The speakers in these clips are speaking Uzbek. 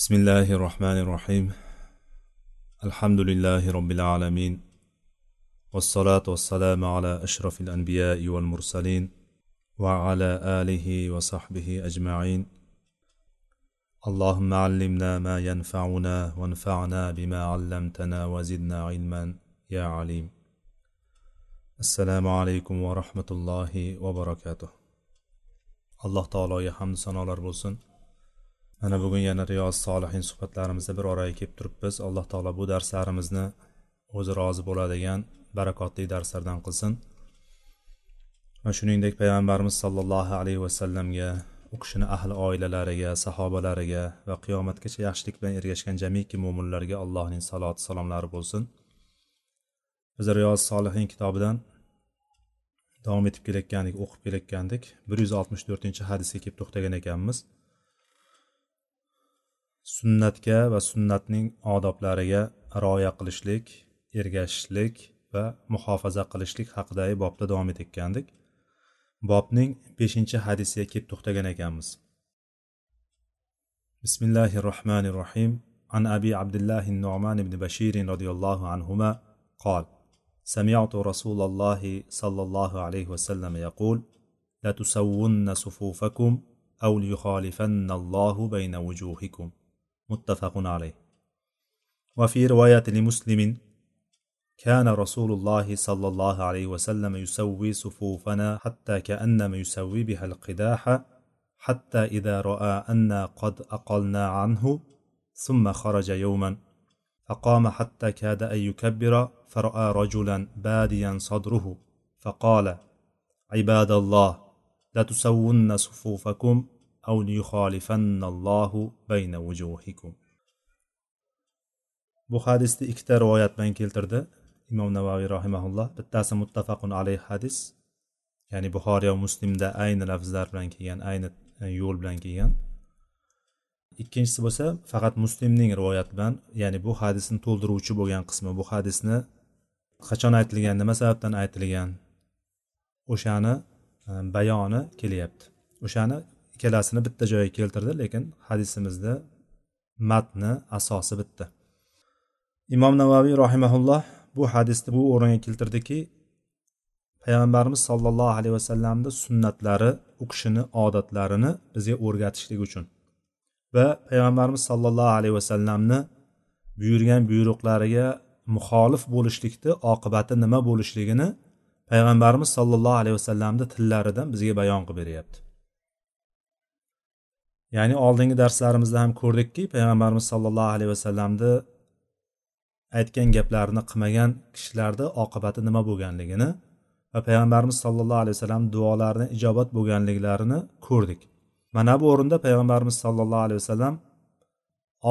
بسم الله الرحمن الرحيم. الحمد لله رب العالمين والصلاة والسلام على أشرف الأنبياء والمرسلين وعلى آله وصحبه أجمعين. اللهم علمنا ما ينفعنا وانفعنا بما علمتنا وزدنا علما يا عليم. السلام عليكم ورحمة الله وبركاته. الله تعالى يحمد سنة bo'lsin mana bugun yana riyoz solihin suhbatlarimizda bir oraga kelib turibmiz. Alloh taolo bu darslarimizni o'zi rozi bo'ladigan barakotli darslardan qilsin. Va shuningdek payg'ambarimiz sollallohu alayhi vasallamga u kishini ahli oilalariga sahobalariga va qiyomatgacha yaxshilik bilan ergashgan jamiki mo'minlarga allohning saloti salomlari bo'lsin. Biz riyoz solihin kitobidan davom etib kelayotgandik o'qib kelayotgandik. Bir yuz oltmish to'rtinchi hadisga kelib to'xtagan ekanmiz. sunnatga va sunnatning odoblariga rioya qilishlik ergashishlik va muhofaza qilishlik haqidagi bobda davom etayotgandik bobning beshinchi hadisiga kelib to'xtagan ekanmiz bismillahi rohmanir rohim عن أبي عبد الله النعمان بن بشير رضي الله عنهما قال سمعت رسول الله صلى الله عليه وسلم يقول لتسون صفوفكم أو ليخالفن الله بين وجوهكم متفق عليه. وفي رواية لمسلم كان رسول الله صلى الله عليه وسلم يسوي صفوفنا حتى كأنما يسوي بها القداح حتى إذا رأى أنا قد أقلنا عنه ثم خرج يوما فقام حتى كاد أن يكبر فرأى رجلا باديا صدره فقال عباد الله لتسون صفوفكم أو ليخالفن الله بين وجوهكم bu hadisni ikkita rivoyat bilan keltirdi imom navoiy rahimaulloh bittasi muttafaqun alayh hadis ya'ni buxoriy va muslimda ayni lafzlar bilan kelgan ayni yo'l bilan kelgan ikkinchisi bo'lsa faqat muslimning rivoyati bilan ya'ni bu hadisni to'ldiruvchi bo'lgan qismi bu hadisni qachon aytilgan nima sababdan aytilgan o'shani bayoni kelyapti o'shani ikkalasini bitta joyga keltirdi lekin hadisimizda matni asosi bitta imom navaviy rahimaulloh bu hadisni bu o'ringa keltirdiki payg'ambarimiz sollallohu alayhi vasallamni sunnatlari u kishini odatlarini bizga o'rgatishlik uchun va payg'ambarimiz sollallohu alayhi vasallamni buyurgan buyruqlariga muxolif bo'lishlikni oqibati nima bo'lishligini payg'ambarimiz sollallohu alayhi vasallamni tillaridan bizga bayon qilib beryapti. Ya'ni oldingi darslarimizda ham ko'rdikki payg'ambarimiz sollallohu alayhi vasallamni aytgan gaplarini qilmagan kishilarni oqibati nima bo'lganligini va payg'ambarimiz sollallohu alayhi vasallam duolarini ijobat bo'lganliklarini ko'rdik. Mana bu o'rinda payg'ambarimiz sollallohu alayhi vasallam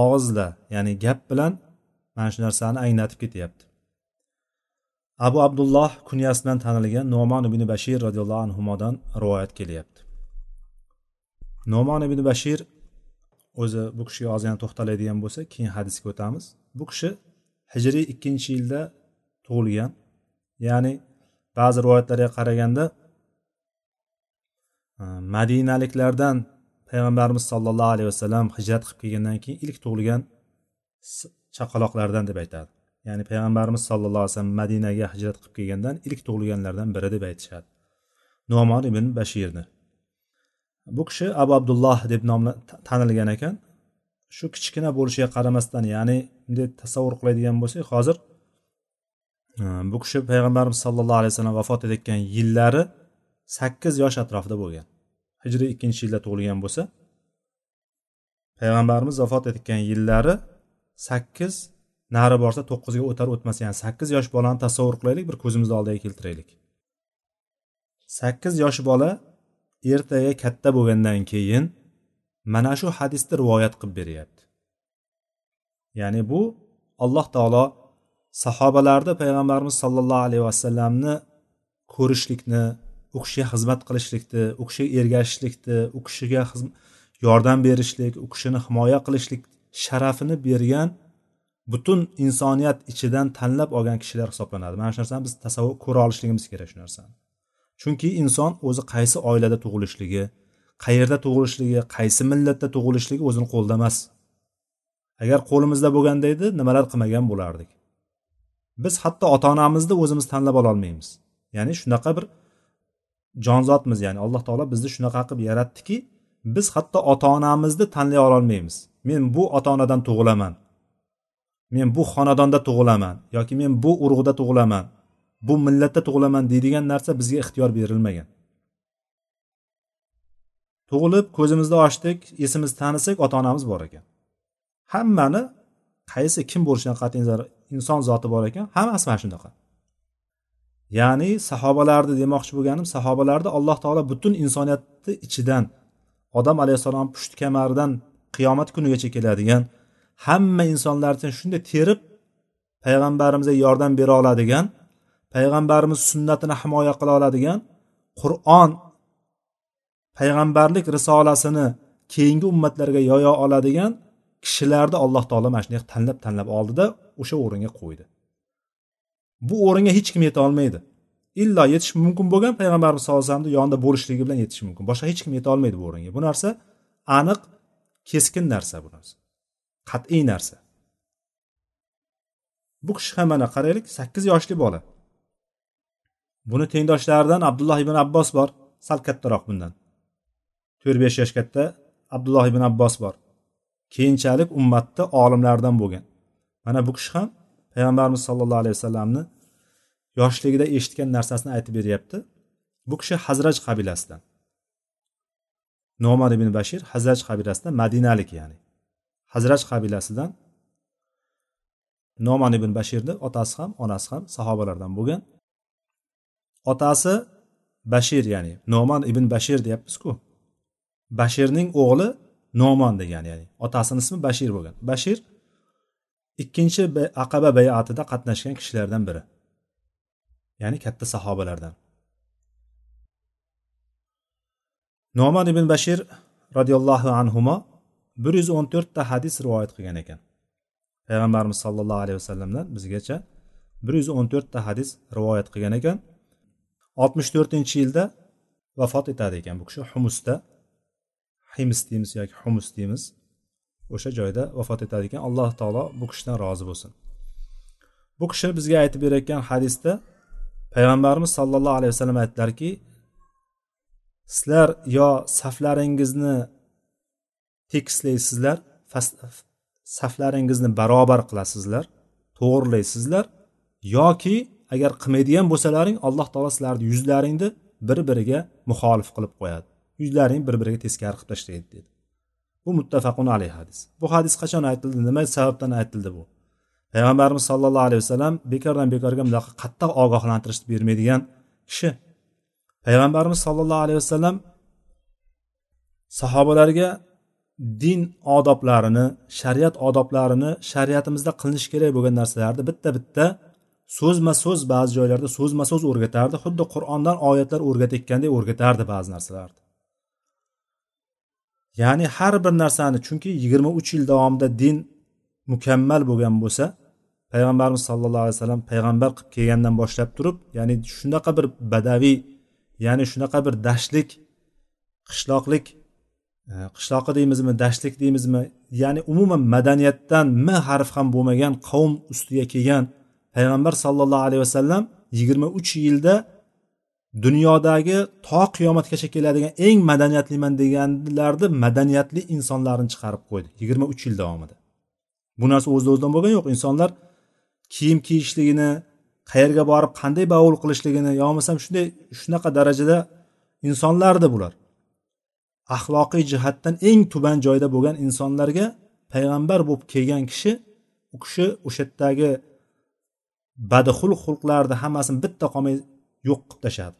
og'izla ya'ni gap bilan mana shu narsani anglatib ketyapti. Abu abdulloh kunyasi bilan tanilgan nomon ibn bashir roziyallohu anhudan rivoyat kelyapti. Nomon ibn bashir o'zi bu kishiga ozgina to'xtaladigan bo'lsak keyin hadisga o'tamiz. Bu kishi hijriy ikkinchi yilda tug'ilgan. Ya'ni ba'zi rivoyatlarga qaraganda e, madinaliklardan payg'ambarimiz sollallohu alayhi vasallam hijrat qilib kelgandan keyin ilk tug'ilgan chaqaloqlardan deb aytadi. Ya'ni payg'ambarimiz sallallohu alayhi vasallam madinaga hijrat qilib kelgandan ilk tug'ilganlardan biri deb aytishadi. Nomon ibn bashirni. Bu kishi abu abdulloh deb nomla tanilgan ekan. Shu kichkina bo'lishiga qaramasdan ya'ni bunday tasavvur qiladigan bo'lsak hozir e, bu kishi payg'ambarimiz sollallohu alayhi vasallam vafot etayotgan yillari sakkiz yosh atrofida bo'lgan. Hijriy ikkinchi yilda tug'ilgan bo'lsa payg'ambarimiz vafot etayotgan yillari sakkiz nari borsa to'qqizga o'tar o'tmas ya'ni sakkiz yosh bolani tasavvur qilaylik bir ko'zimizni oldiga keltiraylik. Sakkiz yosh bola ertaga katta bo'lgandan keyin mana shu hadisni rivoyat qilib beryapti. Ya'ni bu alloh taolo sahobalarni payg'ambarimiz sollallohu alayhi vasallamni ko'rishlikni u kishiga xizmat qilishlikni u kishiga ergashishlikni u kishiga yordam berishlik u kishini himoya qilishlik sharafini bergan butun insoniyat ichidan tanlab olgan kishilar hisoblanadi. Mana shu narsani biz tasavvur ko'ra olishligimiz kerak shu narsani. Chunki inson o'zi qaysi oilada tug'ilishligi qayerda tug'ilishligi qaysi millatda tug'ilishligi o'zini qo'lida emas. Agar qo'limizda bo'lganda edi nimalar qilmagan bo'lardik? Biz hatto ota onamizni o'zimiz tanlab ololmaymiz ya'ni shunaqa bir jonzotmiz ya'ni alloh taolo bizni shunaqa qilib yaratdiki biz hatto ota onamizni tanlay ololmaymiz men bu ota onadan tug'ilaman. Men bu xonadonda tug'ilaman yoki men bu urug'da tug'ilaman. Bu millatda tug'ilaman deydigan narsa bizga ixtiyor berilmagan. Tug'ilib ko'zimizni ochdik esimizni tanisak ota onamiz bor ekan. Hammani qaysi kim bo'lishidan qat'iy nazar inson zoti bor ekan hammasi mana shunaqa. Ya'ni sahobalarni demoqchi bo'lganim sahobalarni alloh taolo butun insoniyatni ichidan odam alayhissalom pushti kamaridan qiyomat kunigacha keladigan hamma insonlar uchun shunday terib payg'ambarimizga yordam bera oladigan payg'ambarimiz sunnatini himoya qila oladigan qur'on payg'ambarlik risolasini keyingi ummatlarga yoya oladigan kishilarni alloh taolo mana shunday tanlab tanlab oldida o'sha o'ringa qo'ydi. Bu o'ringa hech kim yeta olmaydi. Illo yetish mumkin bo'lgan payg'ambarimiz sallallohu alayhi vasallamni yonida bo'lishligi bilan yetishi mumkin. Boshqa hech kim yeta olmaydi bu o'ringa. Bu narsa aniq keskin narsa bu narsa. Qat'iy narsa. Bu kishi ham mana qaraylik sakkiz yoshli bola. Buni tengdoshlaridan abdulloh ibn abbos bor. Sal kattaroq bundan. To'rt besh yosh katta abdulloh ibn abbos bor. Keyinchalik ummatda olimlardan bo'lgan. Mana bu kishi ham payg'ambarimiz sollallohu alayhi vasallamni yoshligida eshitgan narsasini aytib beryapti. Bu kishi hazraj qabilasidan. Nomar ibn bashir hazraj qabilasidan madinalik ya'ni. Hazraj qabilasidan noman ibn bashirni otasi ham onasi ham sahobalardan bo'lgan. Otasi bashir ya'ni noman ibn bashir deyapmizku. Bashirning o'g'li nomon degan ya'ni otasini ismi bashir bo'lgan. Bashir ikkinchi aqaba bayatida qatnashgan kishilardan biri ya'ni katta sahobalardan. Noman ibn bashir roziyallohu anhu bir yuz o'n to'rtta hadis rivoyat qilgan ekan. Payg'ambarimiz sollallohu alayhi vasallamdan bizgacha bir yuz o'n to'rtta hadis rivoyat qilgan ekan. Oltmish to'rtinchi yilda vafot etadi ekan bu kishi. Humusda. Hims deymiz yoki humus deymiz. O'sha joyda vafot etadi ekan. Alloh taolo bu kishidan rozi bo'lsin. Bu kishi bizga aytib berayotgan hadisda payg'ambarimiz sollallohu alayhi vasallam aytdilarki sizlar yo saflaringizni tekislaysizlar saflaringizni barobar qilasizlar to'g'irlaysizlar yoki agar qilmaydigan bo'lsalaring alloh taolo sizlarni yuzlaringni bir biriga muxolif qilib qo'yadi. Yuzlaring bir biriga teskari qilib tashlaydi dedi. Bu muttafaqun alayhi hadis. Bu hadis qachon aytildi? Nima sababdan aytildi bu? Payg'ambarimiz sollallohu alayhi vasallam bekordan bekorga bunaqa qattiq ogohlantirish bermaydigan kishi. Payg'ambarimiz sollallohu alayhi vasallam sahobalarga din odoblarini shariat odoblarini shariatimizda qilinishi kerak bo'lgan narsalarni bitta bitta so'zma so'z ba'zi joylarda so'zma so'z o'rgatardi xuddi qur'ondan oyatlar o'rgatayotgandek o'rgatardi ba'zi narsalarni ya'ni har bir narsani chunki yigirma uch yil davomida din mukammal bo'lgan bo'lsa payg'ambarimiz sallallohu alayhi vasallam payg'ambar qilib kelgandan boshlab turib ya'ni shunaqa bir badaviy ya'ni shunaqa bir dashtlik qishloqlik e, qishloqi deymizmi dashtlik deymizmi ya'ni umuman madaniyatdan m harf ham bo'lmagan qavm ustiga kelgan payg'ambar sollallohu alayhi vasallam yigirma uch yilda dunyodagi to qiyomatgacha keladigan eng madaniyatliman deganlarni madaniyatli insonlarni chiqarib qo'ydi yigirma uch yil davomida. Bu narsa o'z o'zidan bo'lgani yo'q. Insonlar kiyim kiyishligini qayerga borib qanday bovul qilishligini yo bo'lmasam shunday shunaqa darajada insonlardi bular. Axloqiy jihatdan eng tuban joyda bo'lgan insonlarga payg'ambar bo'lib kelgan kishi u kishi o'sha yerdagi badxul xulqlarni hammasini bitta qolmay yo'q qilib tashladi.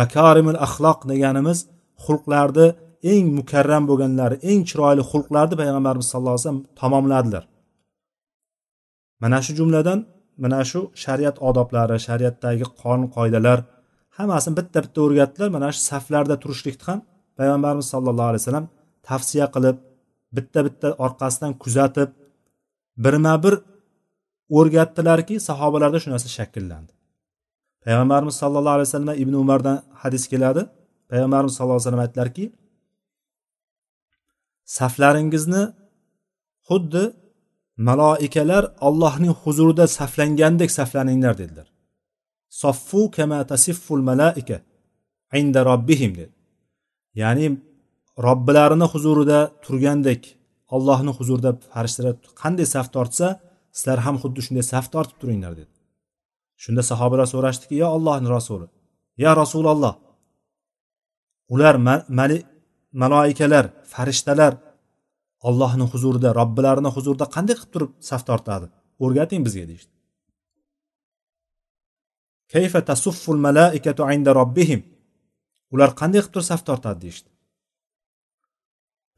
Makarimul axloq deganimiz xulqlarni eng mukarram bo'lganlari eng chiroyli xulqlarni payg'ambarimiz sallallohu alayhi vasallam tamomladilar. Mana shu jumladan mana shu shariat odoblari shariatdagi qonun qoidalar hammasini bitta bitta o'rgatdilar. Mana shu saflarda turishlikni ham payg'ambarimiz sallallohu alayhi vasallam tavsiya qilib bitta bitta orqasidan kuzatib birma bir o'rgatdilarki sahobalarda shu narsa shakllandi. Payg'ambarimiz sallallohu alayhi vasallam ibn umardan hadis keladi. Payg'ambarimiz sallallohu alayhi vasallam aytdilarki saflaringizni xuddi maloikalar allohning huzurida saflangandek saflaninglar dedilar. Soffu kama tasifful malaika inda robbihim dedi. Ya'ni robbilarini huzurida turgandek allohni huzurida farishtalar qanday saf tortsa sizlar ham xuddi shunday saf tortib turinglar dedi. Shunda sahobalar so'rashdiki yo allohni rasuli ya rasululloh. Ular maloikalar farishtalar ollohni huzurida robbilarini huzurida qanday qilib turib saf tortadi o'rgating bizga deyishdi. Kayfa tasufful malaikatu inda robbihim? Ular qanday qilib turib saf tortadi deyishdi.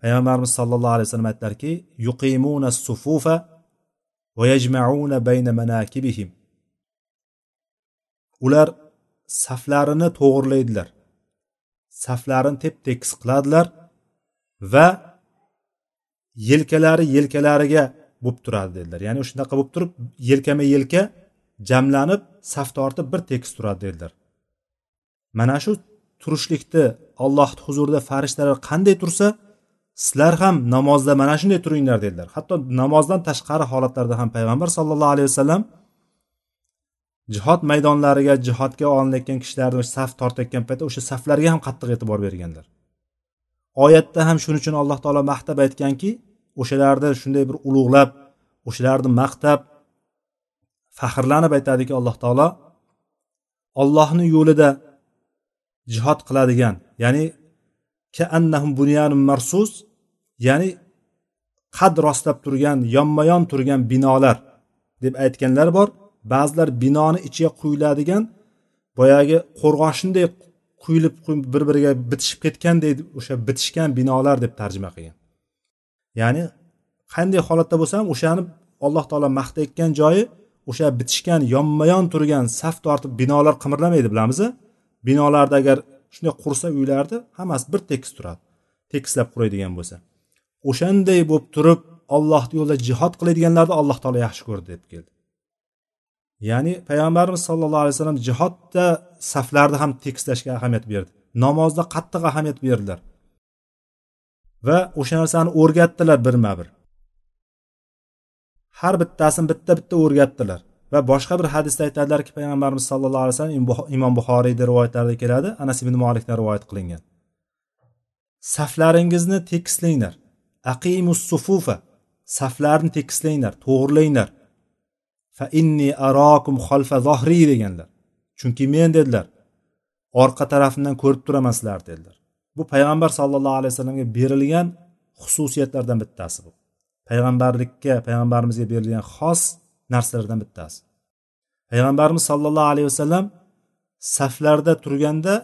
Payg'ambarimiz sollallohu alayhi vasallam aytdilarki yuqimuna sufufa va بين bayna ular saflarini to'g'irlaydilar. Saflarini tep tekis qiladilar va yelkalari yelkalariga bo'lib turadi dedilar. Ya'ni shunaqa bo'lib turib yelkama yelka jamlanib saf tortib bir tekis turadi dedilar. Mana shu turishlikni allohni huzurida farishtalar qanday tursa sizlar ham namozda mana shunday turinglar dedilar. Hatto namozdan tashqari holatlarda ham payg'ambar sollallohu alayhi vasallam jihod maydonlariga jihodga olinayotgan kishilarni saf tortayotgan paytda o'sha saflarga ham qattiq e'tibor berganlar. Oyatda ham shuning uchun alloh taolo maqtab aytganki o'shalarni shunday bir ulug'lab o'shalarni maqtab faxrlanib aytadiki alloh taolo ollohni yo'lida jihod qiladigan ya'ni kaannahum bunyanun marsus ya'ni qad rostlab turgan yonma yon turgan binolar deb aytganlar bor. Ba'zilar binoni ichiga quyiladigan boyagi qo'rg'oshinday quyilib bir biriga bitishib ketganday o'sha bitishgan binolar deb tarjima qilgan. Ya'ni qanday holatda bo'lsa ham o'shani alloh taolo maqtayotgan joyi o'sha bitishgan yonma yon turgan saf tortib binolar qimirlamaydi bilamiz binolarda agar shunday qursa uylarni hammasi bir tekis turadi tekislab quraydigan bo'lsa. O'shanday bo'lib turib ollohni yo'lida jihod qiladiganlarni alloh taolo yaxshi ko'rdi deb keldi. Ya'ni payg'ambarimiz sollallohu alayhi vasallam jihodda saflarni ham tekislashga ahamiyat berdi namozda qattiq ahamiyat berdilar. Va o'sha narsani o'rgatdilar birma bir har bittasini bitta bitta o'rgatdilar va boshqa bir hadisda aytadilarki payg'ambarimiz sallallohu alayhi vasallam imom buxoriyni rivoyatlarida keladi anas ibn molikdan rivoyat qilingan. Saflaringizni tekislanglar. Aqimus sufufa. Saflarni tekislanglar to'g'irlanglar. Fa inni arokum xalfa zohri deganlar. Chunki men dedilar orqa tarafimdan ko'rib turaman sizlarni dedilar. Bu payg'ambar sallallohu alayhi vasallamga berilgan xususiyatlardan bittasi bu. Payg'ambarlikka payg'ambarimizga berilgan xos narsalardan bittasi. Payg'ambarimiz sollallohu alayhi vasallam saflarda turganda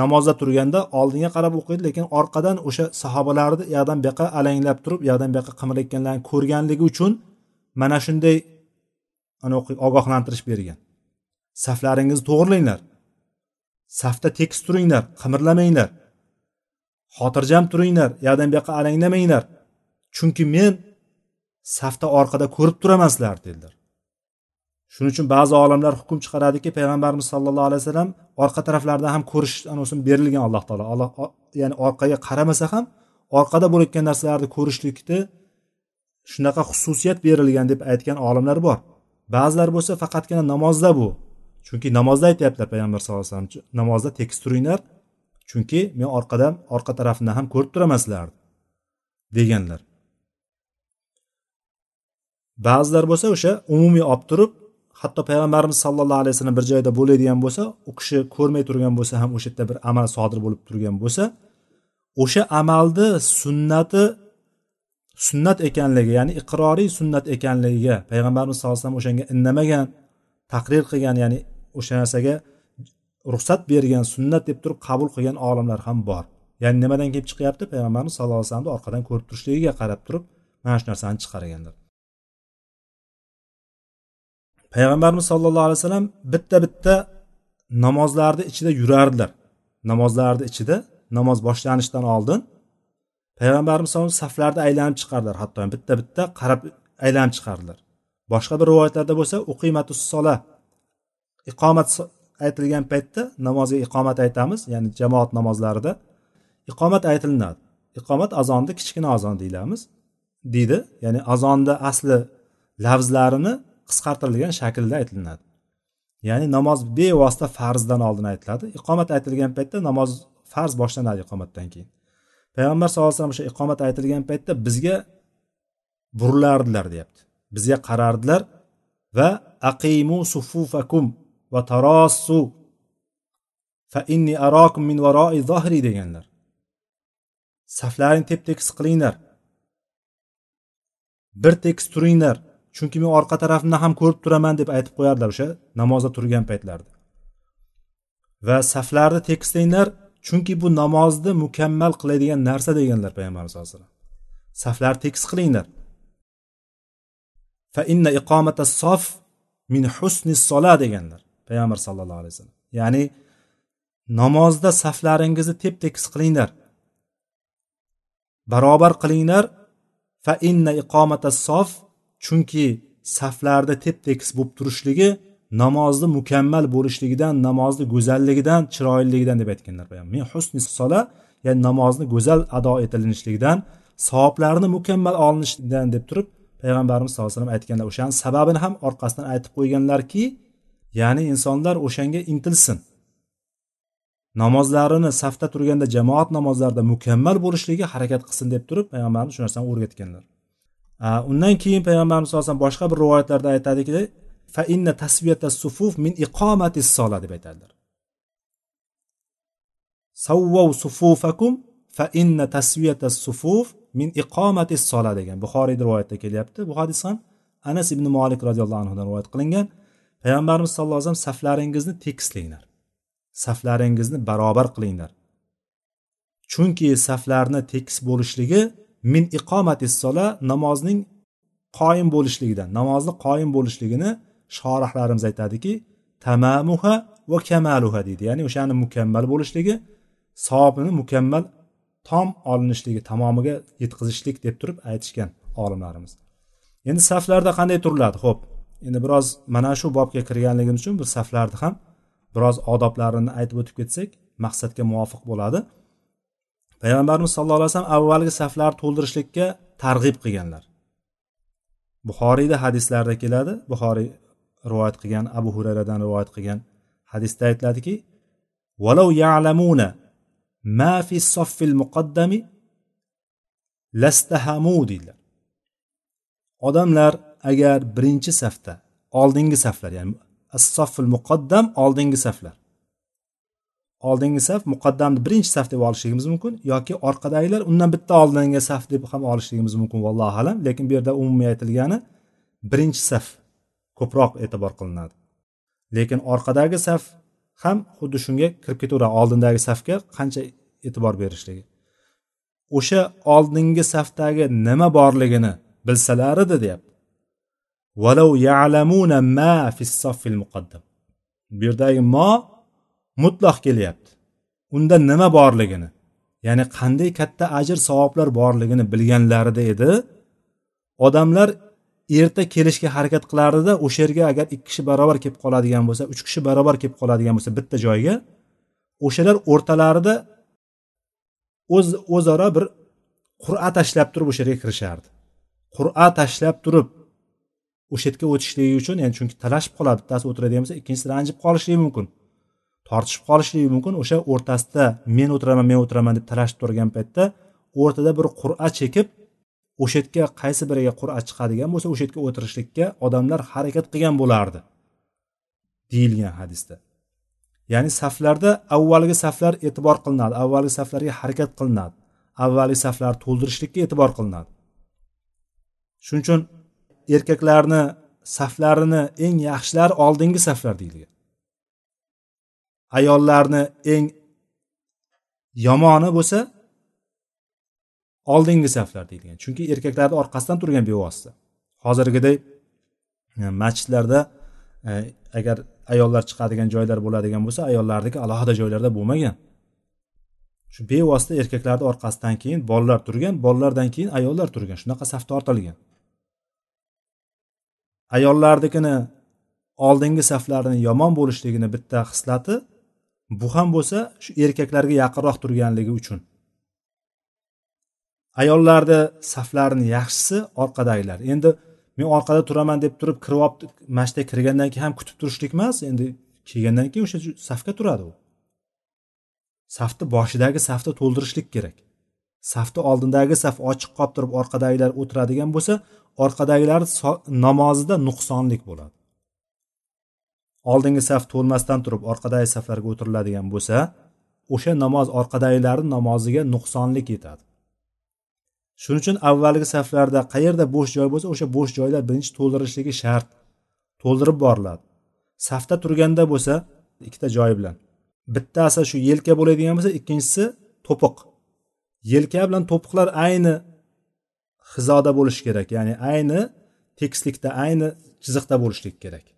namozda turganda oldinga qarab o'qiydi lekin orqadan o'sha sahobalarni u yoqdan bu yoqqa alanglab turib u yoqdan bu yoqqa qimirlayotganlarini ko'rganligi uchun mana shunday ogohlantirish bergan. Saflaringizni to'g'irlanglar. Safda tekis turinglar qimirlamanglar. Xotirjam turinglar u yoqdan bu yoqqa alanglamanglar. Chunki men safda orqada ko'rib turaman sizlarni dedilar. Shuning uchun ba'zi olimlar hukm chiqaradiki payg'ambarimiz sallallohu alayhi vasallam orqa taraflaridan ham ko'rish anavsini berilgan alloh taolo. Alloh ya'ni orqaga qaramasa ham orqada bo'layotgan narsalarni ko'rishlikni shunaqa xususiyat berilgan deb aytgan olimlar bor. Ba'zilar bo'lsa faqatgina namozda bu. Chunki namozda aytyaptilar payg'ambar sallallohu alayhi vasallam namozda tekis turinglar chunki men orqadan orqa tarafimdan ham ko'rib turaman sizlarni deganlar. Ba'zilar bo'lsa o'sha umumiy olib turib hatto payg'ambarimiz sallallohu alayhi vasallam bir joyda bo'ladigan bo'lsa u kishi ko'rmay turgan bo'lsa ham o'sha yerda bir amal sodir bo'lib turgan bo'lsa o'sha amalni sunnati sunnat ekanligi ya'ni iqroriy sunnat ekanligiga payg'ambarimiz sallallohu alayhi vasallam o'shanga indamagan taqrir qilgan ya'ni o'sha narsaga ruxsat bergan sunnat deb turib qabul qilgan olimlar ham bor. Ya'ni nimadan kelib chiqyapti? Payg'ambarimiz sallallohu alayhi vasallamni orqadan ko'rib turishligiga qarab turib mana shu narsani chiqarganlar payg'ambarimiz sollallohu alayhi vasallam bitta bitta namozlarni ichida yurardilar. Namozlarni ichida namoz boshlanishidan oldin payg'ambarimiz saflarda aylanib chiqardilar. Hatto bitta bitta qarab aylanib chiqardilar. Boshqa bir rivoyatlarda bo'lsa uqimatus sola iqomat aytilgan paytda namozga iqomat aytamiz ya'ni jamoat namozlarida iqomat aytilinadi. Iqomat azonni kichkina azon deyilamiz deydi. Ya'ni azonni asli lafzlarini qisqartirilgan shaklda aytilinadi. Ya'ni namoz bevosita farzdan oldin aytiladi. Iqomat aytilgan paytda namoz farz boshlanadi iqomatdan keyin. Payg'ambar sallallohu alayhi vasallam o'sha iqomat aytilgan paytda bizga burilardilar deyapti. Bizga qarardilar va aqimu sufufakum va tarossu fa inni arokum min varoi zohri deganlar. Saflaring tep tekis qilinglar. Bir tekis turinglar. Chunki men orqa tarafimdan ham ko'rib turaman deb aytib qo'yardilar o'sha namozda turgan paytlarida va saflarni tekislanglar chunki bu namozni mukammal qiladigan narsa deganlar payg'ambarimiz sallallohu alayhi vasallam. Saflarni tekis qilinglar. Fa inna iqomata sof min husni sola deganlar payg'ambar sallallohu alayhi vasallam. Ya'ni namozda saflaringizni tep tekis qilinglar. Barobar qilinglar. Fa inna iqomata sof chunki saflarda tep tekis bo'lib turishligi namozni mukammal bo'lishligidan namozni go'zalligidan chiroyligidan deb aytganlar men husni sola ya'ni namozni go'zal ado etilishligidan savoblarni mukammal olinishidan deb turib payg'ambarimiz sallallohu alayhi vasallam aytganlar. O'shani sababini ham orqasidan aytib qo'yganlarki ya'ni insonlar o'shanga intilsin. Namozlarini safda turganda jamoat namozlarida mukammal bo'lishligi harakat qilsin deb turib payg'ambarimiz shu narsani o'rgatganlar. Undan keyin payg'ambarimiz sallallohu alayhi vasallam boshqa bir rivoyatlarda aytadiki fa inna tasviyata sufuf min iqomati sola deb aytadilar. Savvov sufufakum fa inna tasviyata sufuf min iqomati sola degan. Buxoriyni rivoyatda kelyapti. Bu hadis ham anas ibn molik roziyallohu anhudan rivoyat qilingan. Payg'ambarimiz sallallohu alayhi vasallam saflaringizni tekislanglar. Saflaringizni barobar qilinglar. Chunki saflarni tekis bo'lishligi min iqomati sola namozning qoyim bo'lishligidan namozni qoyim bo'lishligini shorihlarimiz aytadiki tamamuha va kamaluha deydi. Ya'ni o'shani mukammal bo'lishligi savobini mukammal tom olinishligi tamomiga yetkazishlik deb turib aytishgan olimlarimiz. Endi saflarda qanday turiladi? Ho'p endi biroz mana shu bobga kirganligimiz uchun bir saflarni ham biroz odoblarini aytib o'tib ketsak maqsadga muvofiq bo'ladi. Payg'ambarimiz sallallohu alayhi vasallam avvalgi saflarni to'ldirishlikka targ'ib qilganlar. Buxoriyda hadislarda keladi. Buxoriy rivoyat qilgan abu hurayradan rivoyat qilgan hadisda aytiladiki valau ya'lamuna ma fi soffil muqaddami lastahamu deydilar. Odamlar agar birinchi safda oldingi saflar ya'ni as soffil muqaddam oldingi saflar oldingi saf muqaddamni birinchi saf deb olishligimiz mumkin yoki orqadagilar undan bitta oldingi saf deb ham olishligimiz mumkin vallohu alam. Lekin bu yerda umumiy aytilgani birinchi saf ko'proq e'tibor qilinadi. Lekin orqadagi saf ham xuddi shunga kirib ketaveradi oldindagi safga qancha e'tibor berishligi. O'sha oldingi safdagi nima borligini bilsalar edi deyapti. Ya'lamuna ma muqaddam bu yerdagi mo mutlaq kelyapti. Unda nima borligini ya'ni qanday katta ajr savoblar borligini bilganlarida edi. Odamlar erta kelishga harakat qilardida o'sha yerga agar ikki kishi barobar kelib qoladigan bo'lsa uch kishi barobar kelib qoladigan bo'lsa bitta joyga o'shalar o'rtalarida o'z o'zaro bir qur'a tashlab turib o'sha yerga kirishardi. Qur'a tashlab turib o'sha yerga o'tishligi uchun ya'ni chunki talashib qoladi bittasi o'tiradigan bo'lsa ikkinchisi ranjib qolishligi mumkin. Tortishib qolishligi mumkin. O'sha o'rtasida men o'tiraman men o'tiraman deb talashib turgan paytda o'rtada bir qur'a chekib o'sha yerga qaysi biriga qur'a chiqadigan bo'lsa o'sha yerga o'tirishlikka odamlar harakat qilgan bo'lardi deyilgan hadisda. Ya'ni saflarda avvalgi saflar e'tibor qilinadi avvalgi saflarga harakat qilinadi avvalgi saflarni to'ldirishlikka e'tibor qilinadi. Shuning uchun erkaklarni saflarini eng yaxshilari oldingi saflar deyilgan. Ayollarni eng yomoni bo'lsa oldingi saflar deyilgan. Chunki erkaklarni orqasidan turgan bevosita. Hozirgiday e, masjidlarda e, agar ayollar chiqadigan joylar bo'ladigan bo'lsa ayollarniki alohida joylarda bo'lmagan. Shu bevosita erkaklarni orqasidan keyin bolalar turgan bolalardan keyin ayollar turgan. Shunaqa saf tortilgan. Ayollarnikini oldingi saflarini yomon bo'lishligini bitta xislati bu ham bo'lsa shu erkaklarga yaqinroq turganligi uchun. Ayollarni saflarini yaxshisi orqadagilar endi men orqada turaman deb turib kirib olib masjidga kirgandan keyin ham kutib turishlik emas endi kelgandan keyin o'sha safga turadi u. Safni boshidagi safni to'ldirishlik kerak. Safni oldindagi saf ochiq qolib turib orqadagilar o'tiradigan bo'lsa orqadagilar namozida nuqsonlik bo'ladi. Oldingi saf to'lmasdan turib orqadagi saflarga o'tiriladigan bo'lsa o'sha namoz orqadagilarni namoziga nuqsonlik yetadi. Shuning uchun avvalgi saflarda qayerda bo'sh joy bo'lsa o'sha bo'sh joylar birinchi to'ldirilishligi shart. To'ldirib boriladi. Safda turganda bo'lsa ikkita joyi bilan. Bittasi shu yelka bo'ladigan bo'lsa ikkinchisi to'piq. Yelka bilan to'piqlar ayni hizoda bo'lishi kerak ya'ni ayni tekislikda ayni chiziqda bo'lishlik kerak.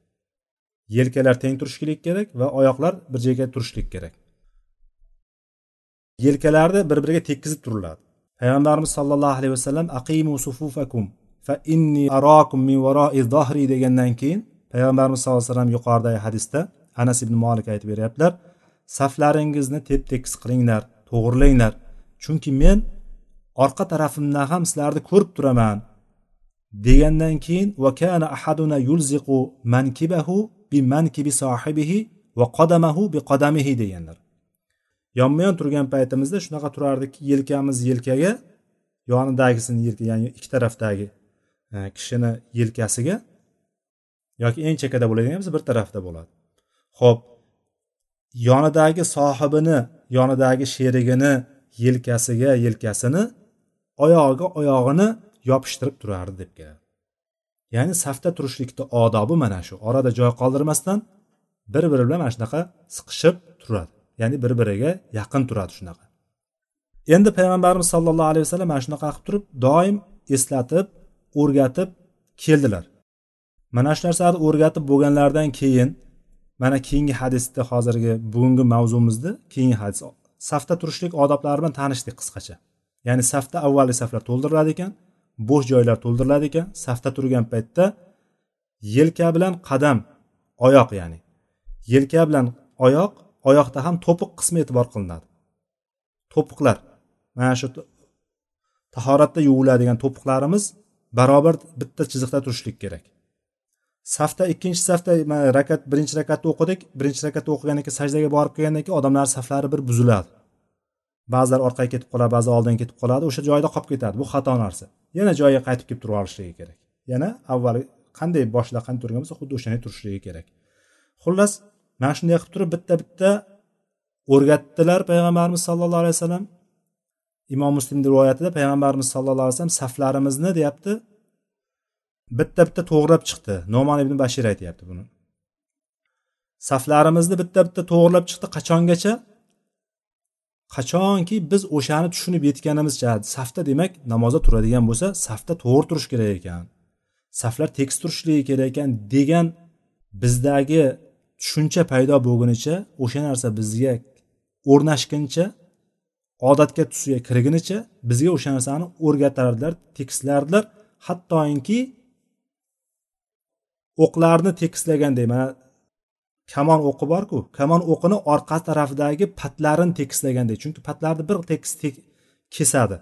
Yelkalar teng turishlik kerak va oyoqlar bir joyga turishlik kerak. Yelkalarni bir biriga tekkizib turiladi. Payg'ambarimiz sollallohu alayhi vasallam aqimu sufufakum fa inni arakum min varoi zohri degandan keyin payg'ambarimiz sallallohu alayhi vasallam yuqoridagi hadisda anas ibn molik aytib beryaptilar saflaringizni tep tekis qilinglar to'g'irlanglar chunki men orqa tarafimdan ham sizlarni ko'rib turaman degandan keyin va kana ahaduna yulziqu mankibahu bimankibi sohibihi va qadamahu bi qadamihi deganlar. Yonma yon turgan paytimizda shunaqa turardiki yelkamiz yelkaga yonidagisini yelka ya'ni ikki tarafdagi e, kishini yelkasiga yoki eng chekkada bo'ladigan bo'lsa bir tarafda bo'ladi. Ho'p yonidagi sohibini yonidagi sherigini yelkasiga yelkasini oyog'iga oyog'ini yopishtirib turardi deb keladi. Ya'ni safda turishlikni odobi mana shu. Orada joy qoldirmasdan bir biri bilan mana shunaqa siqishib turadi. Ya'ni bir biriga yaqin turadi shunaqa. Endi payg'ambarimiz sollallohu alayhi vasallam mana shunaqa qilib turib doim eslatib o'rgatib keldilar. Mana shu narsani o'rgatib bo'lganlaridan keyin mana keyingi hadisda hozirgi bugungi mavzumizni keyingi hadis. Safda turishlik odoblari bilan tanishdik qisqacha. Ya'ni safda avvalgi saflar to'ldiriladi ekan bo'sh joylar to'ldiriladi ekan. Safda turgan paytda yelka bilan qadam oyoq ya'ni. Yelka bilan oyoq oyoqda ham to'piq qismi e'tibor qilinadi. To'piqlar. Mana shu tahoratda yuviladigan to'piqlarimiz barobar bitta chiziqda turishlik kerak. Safda ikkinchi safda rakat birinchi rakatni o'qidik. Birinchi rakatni o'qigandan keyin sajdaga borib kelgandan keyin odamlar saflari bir buziladi. Ba'zilar orqaga ketib qoladi ba'zi oldinga ketib qoladi o'sha joyda qolib ketadi. Bu xato narsa. Yana joyiga qaytib kelib turib olishligi kerak. Yana avval qanday boshida qanday turgan bo'lsa xuddi o'shanday turishligi kerak. Xullas mana shunday qilib turib bitta bitta o'rgatdilar payg'ambarimiz sallallohu alayhi vasallam. Imom muslimni rivoyatida payg'ambarimiz sallallohu alayhi vasallam saflarimizni deyapti. Bitta bitta to'g'irlab chiqdi. Nomon ibn bashir aytyapti buni. Saflarimizni bitta bitta to'g'irlab chiqdi qachongacha? Qachonki biz o'shani tushunib yetganimizcha safda demak namozda turadigan bo'lsa safda to'g'ri turish kerak ekan. Saflar tekis turishligi kerak ekan degan bizdagi tushuncha paydo bo'lgunicha o'sha narsa bizga o'rnashguncha odatga tusiga kirgunicha bizga o'sha narsani o'rgatardilar tekislardilar. Hattoki o'qlarni tekislaganday mana kamon o'qi borku. Kamon o'qini orqa tarafidagi patlarini tekislaganday. Chunki patlarni bir tekis kesadi.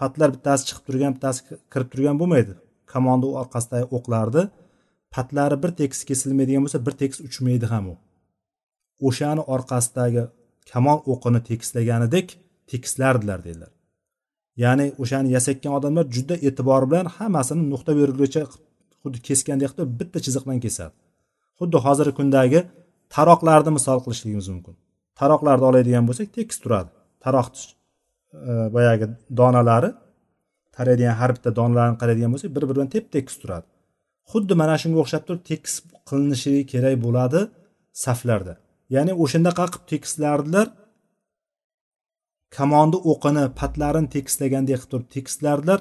Patlar bittasi chiqib turgan bittasi kirib turgan bo'lmaydi. Kamonni orqasidagi o'qlarni patlari bir tekis kesilmaydigan bo'lsa bir tekis uchmaydi ham u. O'shani orqasidagi kamon o'qini tekislaganidek tekislardilar dedilar ya'ni o'shani yasayotgan odamlar juda e'tibor bilan hammasini nuqta berilguncha xuddi kesgandek qilib bitta chiziq bilan kesadi. Xuddi hozirgi kundagi taroqlarni misol qilishligimiz mumkin. Taroqlarni oladigan bo'lsak tekis turadi. Taroq e, boyagi donalari taraydigan har bitta donalarini qaraydigan bo'lsak bir biri bilan tep tekis turadi. Xuddi mana shunga o'xshab turib tekis qilinishi kerak bo'ladi saflarda. Ya'ni o'shandaqa qilib tekislardilar kamonni o'qini patlarini tekislagandek qilib turib tekislardilar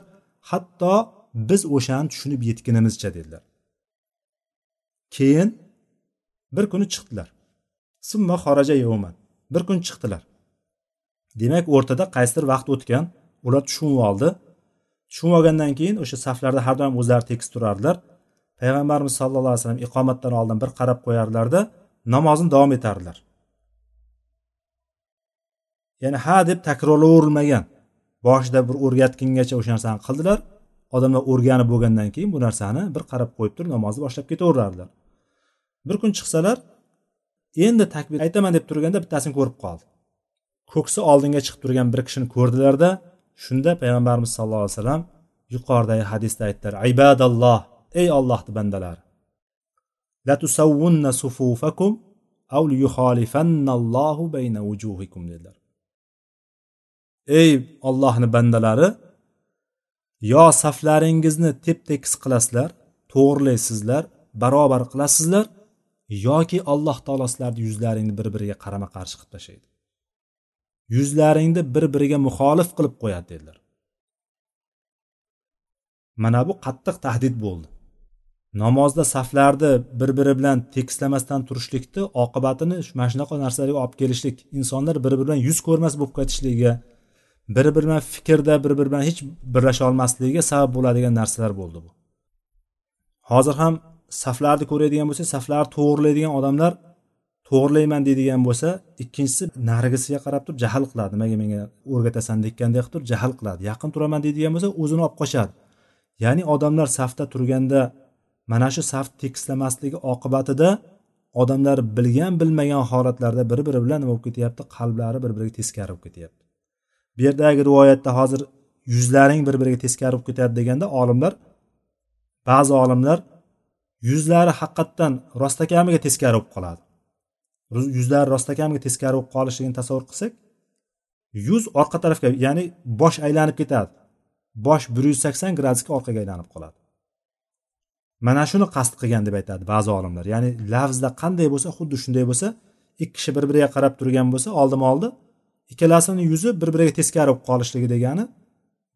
hatto biz o'shani tushunib yetgunimizcha dedilar. Keyin bir kuni chiqdilar. Summa xoraja yovman bir kun chiqdilar. Demak o'rtada qaysidir vaqt o'tgan ular tushunib oldi. Tushunib olgandan keyin o'sha saflarda har doim o'zlari tekis turardilar. Payg'ambarimiz sallallohu alayhi vasallam iqomatdan oldin bir qarab qo'yardilarda namozni davom etardilar. Ya'ni ha deb takrorlaverilmagan boshida bir o'rgatgungacha o'sha narsani qildilar. Odamlar o'rganib bo'lgandan keyin bu narsani bir qarab qo'yib turib namozni boshlab ketaverardilar. Bir kun chiqsalar endi takbir aytaman deb turganda bittasini ko'rib qoldi. Ko'ksi oldinga chiqib turgan bir kishini ko'rdilarda shunda payg'ambarimiz sallallohu alayhi vasallam yuqoridagi hadisda aytdilar ibadalloh ey ollohni bandalari latusavvunna sufufakum aw liyuxolifannallohu bayna vujuhikum dedilar. Ey ollohni bandalari yo saflaringizni tep tekis qilasizlar to'g'rilaysizlar barobar qilasizlar yoki alloh taolo sizlarni yuzlaringni bir biriga qarama qarshi qilib tashlaydi. Yuzlaringni bir biriga muxolif qilib qo'yadi dedilar. Mana bu qattiq tahdid bo'ldi. Namozda saflarni bir biri bilan tekislamasdan turishlikni oqibatini mana shunaqa narsalarga olib kelishlik insonlar bir biri bilan yuz ko'rmas bo'lib ketishligiga bir biri bilan fikrda bir biri bilan hech birlasha olmasligiga sabab bo'ladigan narsalar bo'ldi bu. Hozir ham saflarni ko'radigan bo'lsa saflarni to'g'irlaydigan odamlar to'g'irlayman deydigan bo'lsa ikkinchisi narigisiga qarab turib jahl qiladi. Nimaga menga o'rgatasan deggandek qilib turib jahl qiladi. Yaqin turaman deydigan bo'lsa o'zini olib qochadi ya'ni odamlar safda turganda mana shu saf tekislamasligi oqibatida odamlar bilgan bilmagan holatlarda bir biri bilan nima bo'lib ketyapti? Qalblari bir biriga teskari bo'lib ketyapti. Bu yerdagi rivoyatda hozir yuzlaring bir biriga teskari bo'lib ketadi deganda olimlar ba'zi olimlar yuzlari haqiqatdan rostakamiga teskari bo'lib qoladi. Yuzlari rostakamiga teskari bo'lib qolishligini tasavvur qilsak yuz orqa tarafga ya'ni bosh aylanib ketadi. Bosh bir yuz sakson gradusga orqaga aylanib qoladi. Mana shuni qasd qilgan deb aytadi ba'zi olimlar. Ya'ni lafzda qanday bo'lsa xuddi shunday bo'lsa ikki kishi bir biriga qarab turgan bo'lsa oldima oldi ikkalasini yuzi bir biriga teskari bo'lib qolishligi degani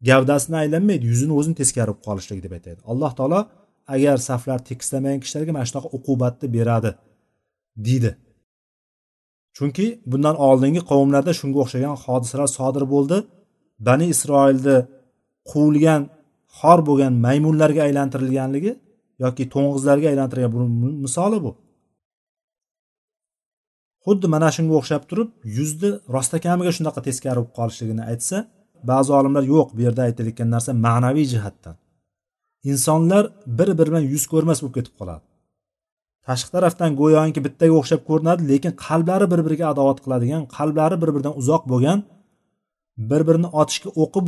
gavdasini aylanmaydi yuzini o'zini teskari bo'lib qolishligi deb aytadi. Alloh taolo agar saflar tekislamagan kishilarga mana shunaqa uqubatni beradi deydi. Chunki bundan oldingi qavmlarda shunga o'xshagan hodisalar sodir bo'ldi. Bani isroilni quvilgan xor bo'lgan maymunlarga aylantirilganligi yoki to'ng'izlarga aylantirgan buni misoli bu. Xuddi mana shunga o'xshab turib yuzni rostakamiga shunaqa teskari bo'lib qolishligini aytsa ba'zi olimlar yo'q bu yerda aytilayotgan narsa ma'naviy jihatdan. Insonlar bir biri bilan yuz ko'rmas bo'lib ketib qoladi. Tashqi tarafdan go'yoki bittaga o'xshab ko'rinadi lekin qalblari bir biriga adovat qiladigan qalblari bir biridan uzoq bo'lgan bir birini otishga o'qi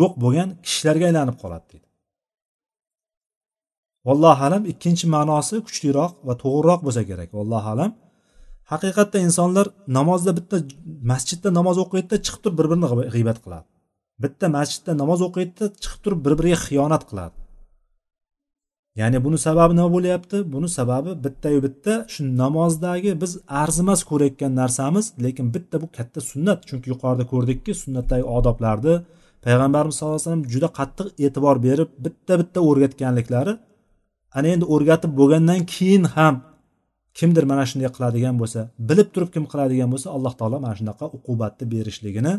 yo'q bo'lgan kishilarga aylanib qoladi deydi. Vallohu alam ikkinchi ma'nosi kuchliroq va to'g'riroq bo'lsa kerak. Vallohu alam haqiqatda insonlar namozda bitta masjidda namoz o'qiydida chiqib turib bir birini g'iybat qiladi. Bitta masjidda namoz o'qiydida chiqib turib bir biriga xiyonat qiladi. Ya'ni buni sababi nima bo'lyapti? Buni sababi bittayu bitta shu namozdagi biz arzimas ko'rayotgan narsamiz lekin bitta bu katta sunnat. Chunki yuqorida ko'rdikki sunnatdagi odoblarni payg'ambarimiz sallallohu alayhi vasallam juda qattiq e'tibor berib bitta bitta o'rgatganliklari ana endi o'rgatib bo'lgandan keyin ham kimdir mana shunday qiladigan bo'lsa bilib turib kim qiladigan bo'lsa alloh taolo mana shunaqa uqubatni berishligini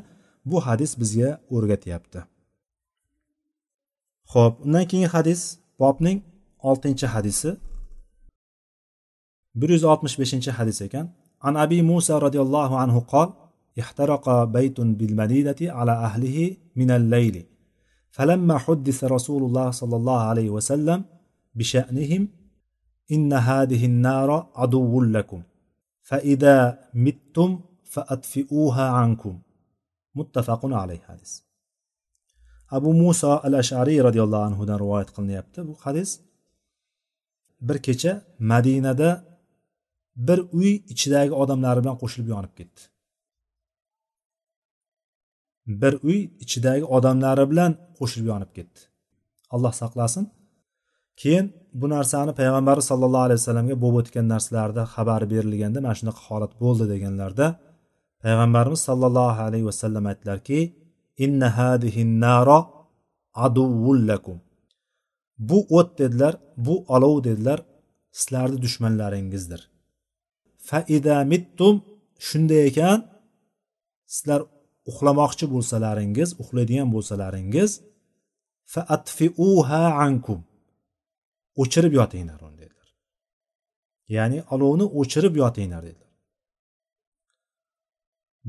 bu hadis bizga o'rgatyapti. Ho'p undan keyingi hadis bobning oltinchi hadisi bir yuz oltmish beshinchi hadis ekan an abi musa roziyallohu anhu qol احترق بيت بالمدينة على أهله من الليل فلما حدث رسول الله صلى الله عليه وسلم بشأنهم إن هذه النار عدو لكم فإذا متم فأطفئوها عنكم متفق عليه hadis abu muso al ashariy roziyallohu anhudan rivoyat qilinyapti bu hadis bir kecha madinada bir uy ichidagi odamlari bilan qo'shilib yonib ketdi. Bir uy ichidagi odamlari bilan qo'shilib yonib ketdi. Alloh saqlasin. Keyin bu narsani payg'ambari sallallohu alayhi vasallamga bo'lib o'tgan narsalarda xabar berilganda mana shunaqa holat bo'ldi deganlarda payg'ambarimiz sollallohu alayhi vasallam aytdilarki inna hadihin naro aduvullakum bu o't dedilar bu olov dedilar sizlarni dushmanlaringizdir. Faida mittum shunday ekan sizlar uxlamoqchi bo'lsalaringiz uxlaydigan bo'lsalaringiz faatfiuha ankum o'chirib yotinglar uni dedilar. Ya'ni olovni o'chirib yotinglar dedilar.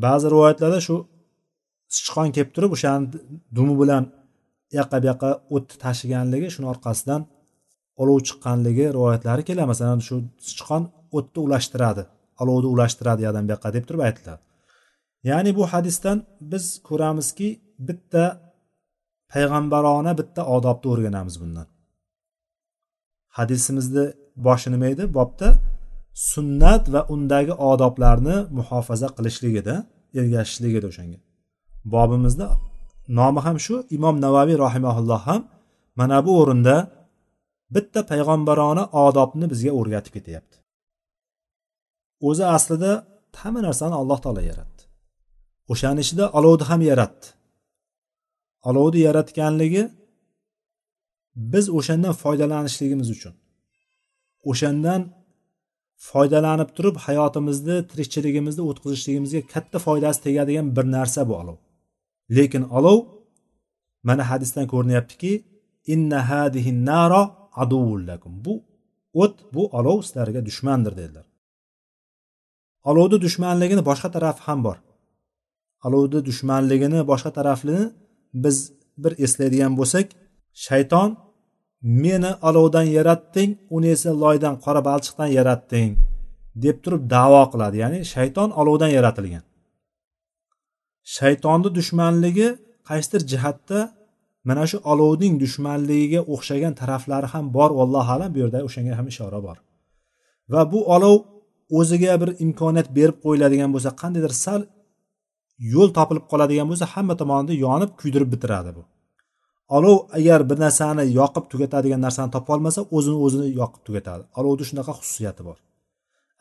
Ba'zi rivoyatlarda shu sichqon kelib turib o'shani dumi bilan yoqqa bu yoqqa o'tni tashiganligi shuni orqasidan olov chiqqanligi rivoyatlari keladi. Masalan shu sichqon o'tni ulashtiradi olovni ulashtiradi yoqdan bu yoqqa deb turib aytiladi. Ya'ni bu hadisdan biz ko'ramizki bitta payg'ambarona bitta odobni o'rganamiz bundan. Hadisimizni boshi nima edi? Bobda sunnat va undagi odoblarni muhofaza qilishligida ergashishligida ergashishlik edi o'shanga. Bobimizda nomi ham shu. Imom navaviy rahimaulloh ham mana bu o'rinda bitta payg'ambarona odobni bizga o'rgatib ketyapti. O'zi aslida hamma narsani alloh taolo yaratdi. O'shani ichida olovni ham yaratdi. Olovni yaratganligi biz o'shandan foydalanishligimiz uchun. O'shandan foydalanib turib hayotimizni tirikchiligimizni o'tkazishligimizga katta foydasi tegadigan bir narsa bu olov lekin olov mana hadisdan ko'rinyaptiki inna hadihi naro lakum. Bu o't bu olov sizlarga dushmandir dedilar. Olovni dushmanligini boshqa tarafi ham bor. Olovni dushmanligini boshqa tarafini biz bir eslaydigan bo'lsak shayton meni olovdan yaratding uni esa loydan qora balchiqdan yaratding deb turib davo qiladi. Ya'ni shayton olovdan yaratilgan. Shaytonni dushmanligi qaysidir jihatda mana shu olovning dushmanligiga o'xshagan taraflari ham bor vallohu alam bu yerda o'shanga ham ishora bor. Va bu olov o'ziga bir imkoniyat berib qo'yiladigan bo'lsa qandaydir sal yo'l topilib qoladigan bo'lsa hamma tomonida yonib kuydirib bitiradi bu. Olov agar bir narsani yoqib tugatadigan narsani topolmasa o'zini o'zini yoqib tugatadi. Olovni shunaqa xususiyati bor.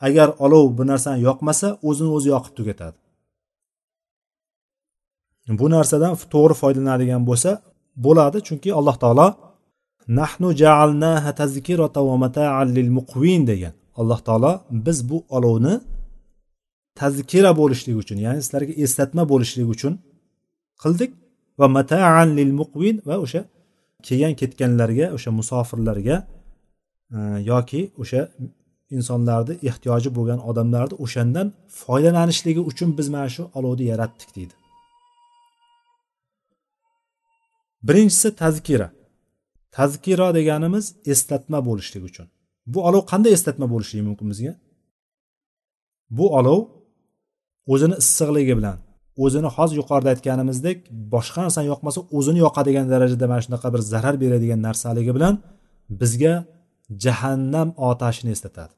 Agar olov bir narsani yoqmasa o'zini o'zi yoqib tugatadi. Bu narsadan to'g'ri foydalanadigan bo'lsa bo'ladi. Chunki alloh taolo nahnu jaalnaha tazkirata va mataan lil muqvin degan. Alloh taolo biz bu olovni tazkira bo'lishligi uchun ya'ni sizlarga eslatma bo'lishligi uchun qildik. Va mataan lil muqvin va o'sha kelgan ketganlarga o'sha musofirlarga e, yoki o'sha insonlarni ehtiyoji bo'lgan odamlarni o'shandan foydalanishligi uchun biz mana shu olovni yaratdik deydi. Birinchisi tazkira. Tazkira deganimiz eslatma bo'lishligi uchun. Bu olov qanday eslatma bo'lishligi mumkin bizga? Bu olov o'zini issiqligi bilan o'zini hozir yuqorida aytganimizdek boshqa narsani yoqmasa o'zini yoqadigan darajada mana shunaqa bir zarar beradigan narsaligi bilan bizga jahannam otashini eslatadi.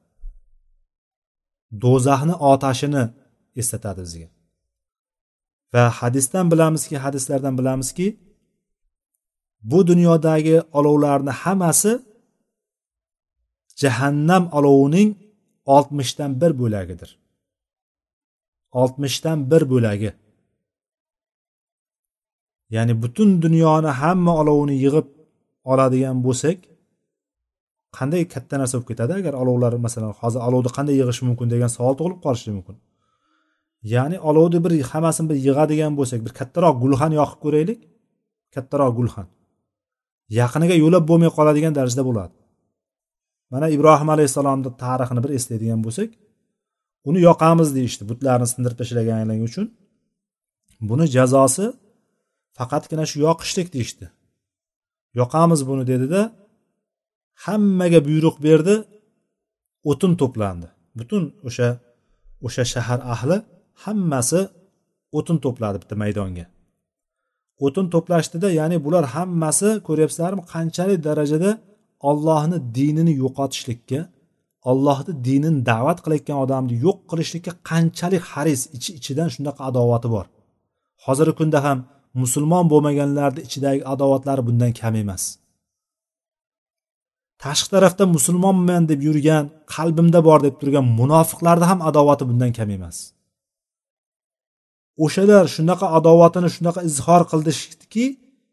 Do'zaxni otashini eslatadi bizga. Va hadisdan bilamizki hadislardan bilamizki bu dunyodagi olovlarni hammasi jahannam olovining oltmishdan bir bo'lagidir. Oltmishdan bir bo'lagi. Ya'ni butun dunyoni hamma olovini yig'ib oladigan bo'lsak qanday katta narsa bo'lib ketadi? Agar olovlar masalan hozir olovni qanday yig'ish mumkin degan savol tug'ilib qolishi mumkin. Ya'ni olovni bir hammasini bir yig'adigan bo'lsak bir kattaroq gulxan yoqib ko'raylik. Kattaroq gulxan. Yaqiniga yo'lab bo'lmay qoladigan darajada bo'ladi. Mana ibrohim alayhissalomni tarixini bir eslaydigan bo'lsak uni yoqamiz deyishdi butlarni sindirib tashlaganligi uchun. Buni jazosi faqatgina shu yoqishlik deyishdi. Yoqamiz buni dedida hammaga buyruq berdi o'tin to'plandi. Butun o'sha o'sha shahar ahli hammasi o'tin to'pladi bitta maydonga. O'tin to'plashdida ya'ni bular hammasi ko'ryapsizlarmi qanchalik darajada ollohni dinini yo'qotishlikka ollohni dinini da'vat qilayotgan odamni yo'q qilishlikka qanchalik haris ichi ichidan shunaqa adovati bor. Hozirgi kunda ham musulmon bo'lmaganlarni ichidagi adovatlari bundan kam emas. Tashqi tarafda musulmonman deb yurgan qalbimda bor deb turgan munofiqlarni ham adovati bundan kam emas. O'shalar shunaqa adovatini shunaqa izhor qildiki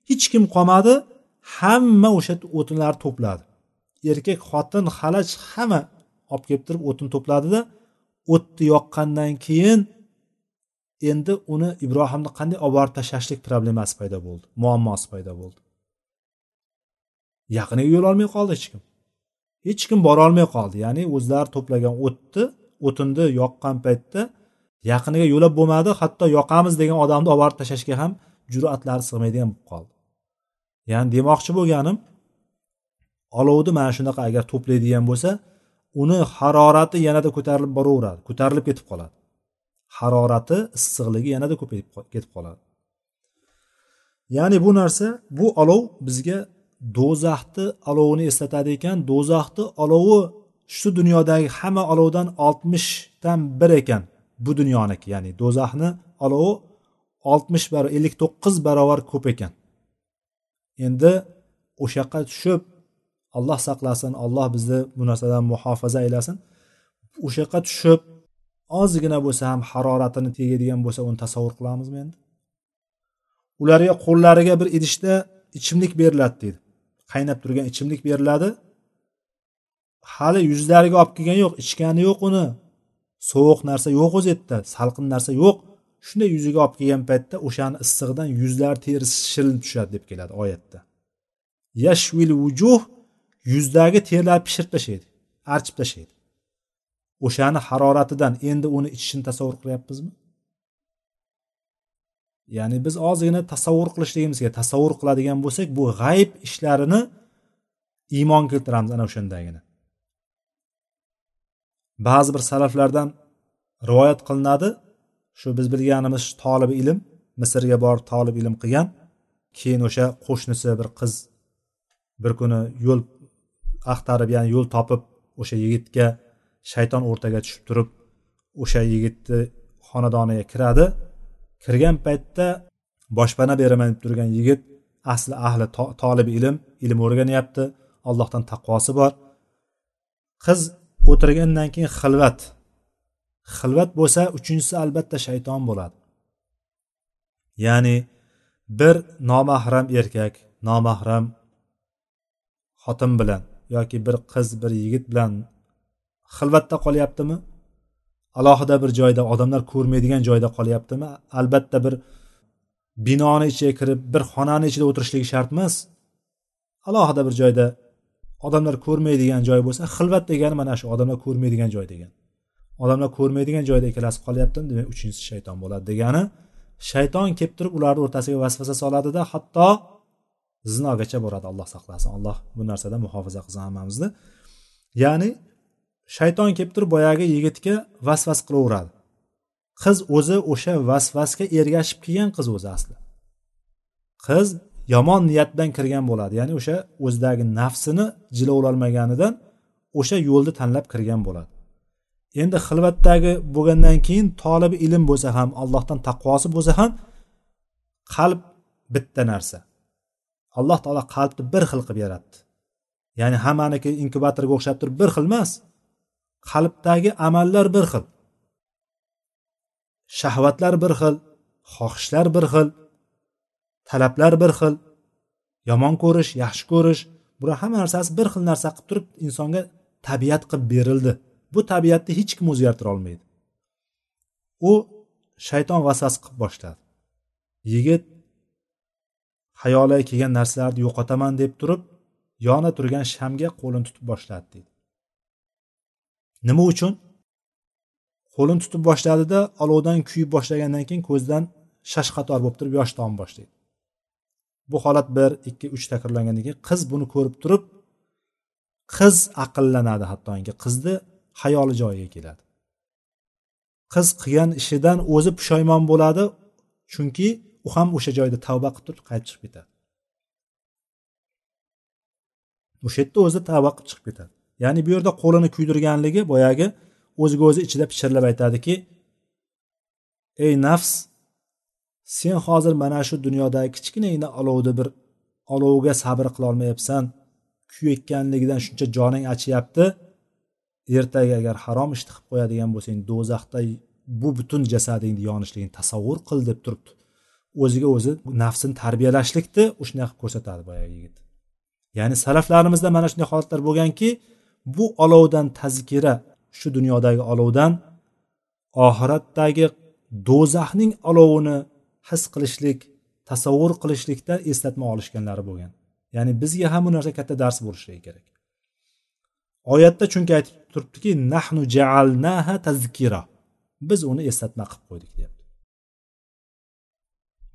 hech kim qolmadi hamma o'sha o'tinlar to'pladi. Erkak xotin xalaj hamma olib kelib turib o'tin to'pladida o'tni yoqqandan keyin endi uni ibrohimni qanday olib borib tashlashlik problemasi paydo bo'ldi muammosi paydo bo'ldi. Yaqiniga yo'l olmay qoldi hech kim. Hech kim borolmay qoldi ya'ni o'zlari to'plagan o'tni o'tinni yoqqan paytda yaqiniga yo'lab bo'lmadi hatto yoqamiz degan odamni olib borib tashlashga ham jur'atlari sig'maydigan bo'lib qoldi. Ya'ni demoqchi bo'lganim olovni mana shunaqa agar to'playdigan bo'lsa uni harorati yanada ko'tarilib boraveradi ko'tarilib ketib qoladi. Harorati issiqligi yanada ko'payib ketib qoladi. Ya'ni bu narsa bu olov bizga do'zaxni olovini eslatadi ekan. Do'zaxni olovi shu dunyodagi hamma olovdan oltmishdan bir ekan. Bu dunyoniki ya'ni do'zaxni olovi oltmish barobar ellik to'qqiz barobar ko'p ekan. Endi o'sha yoqqa tushib alloh saqlasin alloh bizni bu narsadan muhofaza aylasin. O'sha yoqqa tushib ozgina bo'lsa ham haroratini tegadigan bo'lsa uni tasavvur qilamizmi endi? Ularga qo'llariga bir idishda ichimlik beriladi deydi. Qaynab turgan ichimlik beriladi. Hali yuzlariga olib kelgani yo'q ichgani yo'q uni. Sovuq narsa yo'q o'zi yerda salqin narsa yo'q. Shunday yuziga olib kelgan paytda o'shani issig'idan yuzlari terisi shirin tushadi deb keladi oyatda. Yashvil vujuh yuzdagi terlarni pishirib tashlaydi archib tashlaydi. O'shani haroratidan endi uni ichishini tasavvur qilyapmizmi? Ya'ni biz ozgina tasavvur qilishligimiz kerak tasavvur qiladigan bo'lsak bu g'ayb ishlarini iymon keltiramiz ana o'shandagina. Ba'zi bir salaflardan rivoyat qilinadi. Shu biz bilganimiz tolib ilm misrga borib tolib ilm qilgan keyin o'sha qo'shnisi bir qiz bir kuni yo'l axtarib ya'ni yo'l topib o'sha yigitga shayton o'rtaga tushib turib o'sha yigitni xonadoniga kiradi. Kirgan paytda boshpana beraman deb turgan yigit asli ahli tolib ilm ilm o'rganyapti allohdan taqvosi bor. Qiz o'tirgandan keyin xilvat. Xilvat bo'lsa uchinchisi albatta shayton bo'ladi. Ya'ni bir nomahram erkak nomahram xotin bilan yoki bir qiz bir yigit bilan xilvatda qolyaptimi? Alohida bir joyda odamlar ko'rmaydigan joyda qolyaptimi? Albatta bir binoni ichiga kirib bir xonani ichida o'tirishligi shart emas alohida bir joyda odamlar ko'rmaydigan joy bo'lsa xilvat degani mana shu odamlar ko'rmaydigan joy degan. Odamlar ko'rmaydigan joyda ikkalasi qolyaptim demak uchinchisi shayton bo'ladi degani shayton kelib turib ularni o'rtasiga vasvasa soladida hatto zinogacha boradi alloh saqlasin. Alloh bu narsadan muhofaza qilsin hammamizni. Ya'ni shayton kelib turib boyagi yigitga vasvas qilaveradi. Qiz o'zi o'sha vasvasga ergashib kelgan qiz o'zi asli. Qiz yomon niyat bilan kirgan bo'ladi. Ya'ni o'sha o'zidagi nafsini jilovlolmaganidan o'sha yo'lni tanlab kirgan bo'ladi. Endi xilvatdagi bo'lgandan keyin tolib ilm bo'lsa ham allohdan taqvosi bo'lsa ham qalb bitta narsa. Alloh taolo qalbni bir xil qilib yaratdi. Ya'ni hammaniki inkubatorga o'xshab turib bir xil emas qalbdagi amallar bir xil. Shahvatlar bir xil xohishlar bir xil. Talablar bir xil yomon ko'rish yaxshi ko'rish bular hamma narsasi bir xil narsa qilib turib insonga tabiat qilib berildi. Bu tabiatni hech kim o'zgartira olmaydi. U shayton vasvas qilib boshladi. Yigit xayoliga kelgan narsalarni yo'qotaman deb turib yona turgan shamga qo'lini tutib boshladi deydi nima uchun? Qo'lini tutib boshladida olovdan kuyib boshlagandan keyin ko'zidan shashqator bo'lib turib yosh tomib boshlaydi bu holat bir ikki uch takrorlangandan keyin qiz buni ko'rib turib qiz aqllanadi hattoki qizni xayoli joyiga keladi. Qiz qilgan ishidan o'zi pushaymon bo'ladi chunki u ham o'sha joyda tavba qilib turib qaytib chiqib ketadi. O'sha yerda o'zi tavba qilib chiqib ketadi. Ya'ni bu yerda qo'lini kuydirganligi boyagi o'ziga o'zi ichida pichirlab aytadiki ey nafs sen hozir mana shu dunyodagi kichkinagina olovni bir olovga sabr qilolmayapsan. Kuyayotganligidan shuncha joning achiyapti ertaga agar harom ishni qilib qo'yadigan bo'lsang do'zaxda bu butun jasadingni yonishligini tasavvur qil deb turibdi. O'ziga o'zi nafsini tarbiyalashlikni shunaqa qilib ko'rsatadi boyagi yigit. Ya'ni salaflarimizda mana shunday holatlar bo'lganki bu olovdan tazkira shu dunyodagi olovdan oxiratdagi do'zaxning olovini his qilishlik tasavvur qilishlikda eslatma olishganlari bo'lgan. Ya'ni bizga ham bu narsa katta dars bo'lishligi kerak. Oyatda chunki aytib turibdiki nahnu jaalnaha tazkira. Biz uni eslatma qilib qo'ydik deyapti.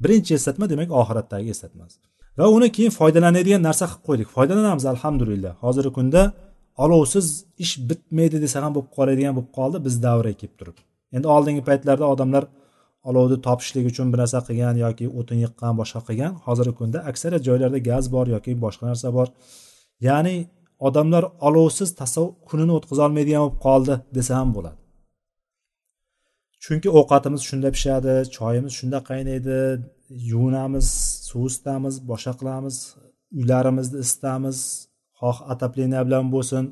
Birinchi eslatma demak oxiratdagi eslatmasi. Va uni keyin foydalanadigan narsa qilib qo'ydik. Foydalanamiz alhamdulillah. Hozirgi kunda olovsiz ish bitmaydi desa ham bo'lib qoladigan bo'lib qoldi biz davriga kelib turib. Endi oldingi paytlarda odamlar olovni topishlik uchun bir narsa qilgan yoki o'tin yiqqan boshqa qilgan. Hozirgi kunda aksariyat joylarda gaz bor yoki boshqa narsa bor. Ya'ni odamlar olovsiz tasavvur kunini o'tkazolmaydigan bo'lib qoldi desa ham bo'ladi. Chunki ovqatimiz shunda pishadi choyimiz shunda qaynaydi yuvinamiz suv isitamiz boshqa qilamiz uylarimizni isitamiz xoh отопление bilan bo'lsin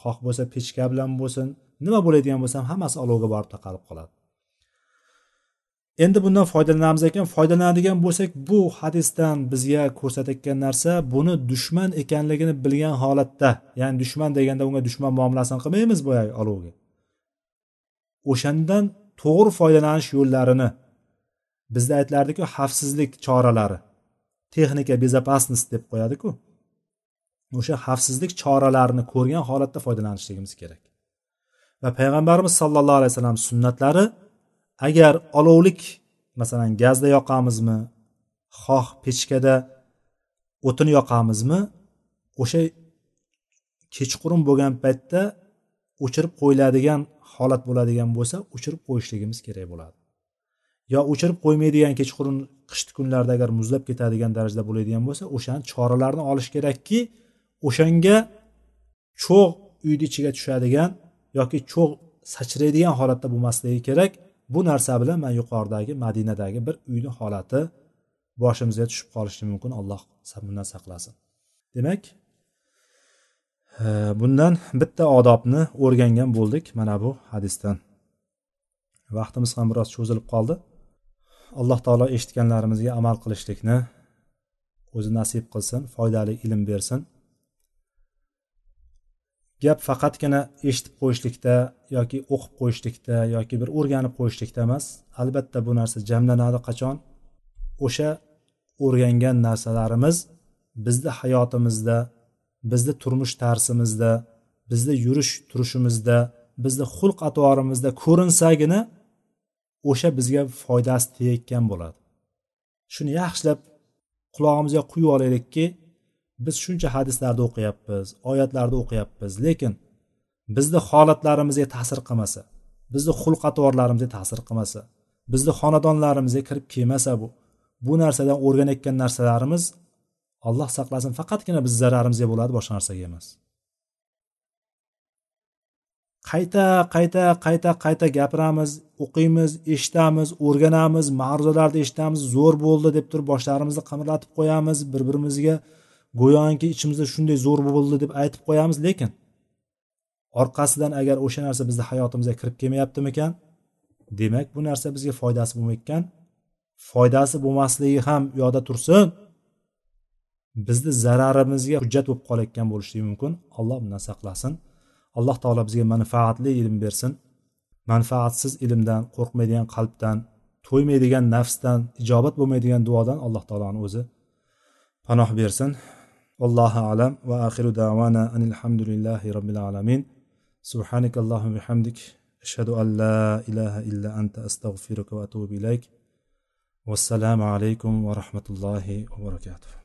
xoh bo'lsa pechka bilan bo'lsin nima bo'ladigan bo'lsa hammasi olovga borib taqalib qoladi. Endi bundan foydalanamiz ekan. Foydalanadigan bo'lsak bu hadisdan bizga ko'rsatayotgan narsa buni dushman ekanligini bilgan holatda ya'ni dushman deganda unga dushman muomalasini qilmaymiz boyagi olovga o'shandan to'g'ri foydalanish yo'llarini bizda aytilardiku xavfsizlik choralari. Texnika безопасность deb qo'yadiku. O'sha xavfsizlik choralarini ko'rgan holatda foydalanishligimiz kerak. Va payg'ambarimiz sollallohu alayhi vasallam sunnatlari agar olovlik masalan gazda yoqamizmi xoh pechkada o'tin yoqamizmi o'sha kechqurun bo'lgan paytda o'chirib qo'yiladigan holat bo'ladigan bo'lsa o'chirib qo'yishligimiz kerak bo'ladi. Yo o'chirib qo'ymaydigan kechqurun qishki kunlarda agar muzlab ketadigan darajada bo'ladigan bo'lsa o'shani choralarni olish kerakki o'shanga cho'g' uyni ichiga tushadigan yoki cho'g' sachraydigan holatda bo'lmasligi kerak. Bu narsa bilan man yuqoridagi madinadagi bir uyni holati boshimizga tushib qolishi mumkin. Alloh bundan saqlasin. Demak e, bundan bitta odobni o'rgangan bo'ldik mana bu hadisdan. Vaqtimiz ham biroz cho'zilib qoldi. Alloh taolo eshitganlarimizga amal qilishlikni o'zi nasib qilsin foydali ilm bersin. Gap faqatgina eshitib qo'yishlikda yoki o'qib qo'yishlikda yoki bir o'rganib qo'yishlikda emas. Albatta bu narsa jamlanadi qachon? O'sha o'rgangan narsalarimiz bizni hayotimizda bizni turmush tarzimizda bizni yurish turishimizda bizni xulq atvorimizda ko'rinsagina o'sha bizga foydasi tegayotgan bo'ladi. Shuni yaxshilab qulog'imizga quyib olaylikki biz shuncha hadislarni o'qiyapmiz oyatlarni o'qiyapmiz lekin bizni holatlarimizga ta'sir qilmasa bizni xulq atvorlarimizga ta'sir qilmasa bizni xonadonlarimizga kirib kelmasa bu bu narsadan o'rganayotgan narsalarimiz alloh saqlasin faqatgina biz zararimizga bo'ladi boshqa narsaga emas. Qayta qayta qayta qayta gapiramiz o'qiymiz eshitamiz o'rganamiz ma'ruzalarni eshitamiz zo'r bo'ldi deb turib boshlarimizni qimirlatib qo'yamiz bir birimizga go'yoki ichimizda shunday zo'r bo'ldi deb aytib qo'yamiz lekin orqasidan agar o'sha narsa bizni hayotimizga kirib kelmayaptimikan? Demak bu narsa bizga foydasi bo'lmayotgan foydasi bo'lmasligi ham yoqda tursin. Bizni zararimizga hujjat bo'lib qolayotgan bo'lishligi mumkin. Alloh bundan saqlasin. Alloh taolo bizga manfaatli ilm bersin. Manfaatsiz ilmdan qo'rqmaydigan qalbdan to'ymaydigan nafsdan ijobat bo'lmaydigan duodan alloh taoloni o'zi panoh bersin. والله أعلم. وآخر دعوانا أن الحمد لله رب العالمين. سبحانك اللهم وبحمدك أشهد أن لا إله إلا أنت أستغفرك وأتوب إليك. والسلام عليكم ورحمة الله وبركاته.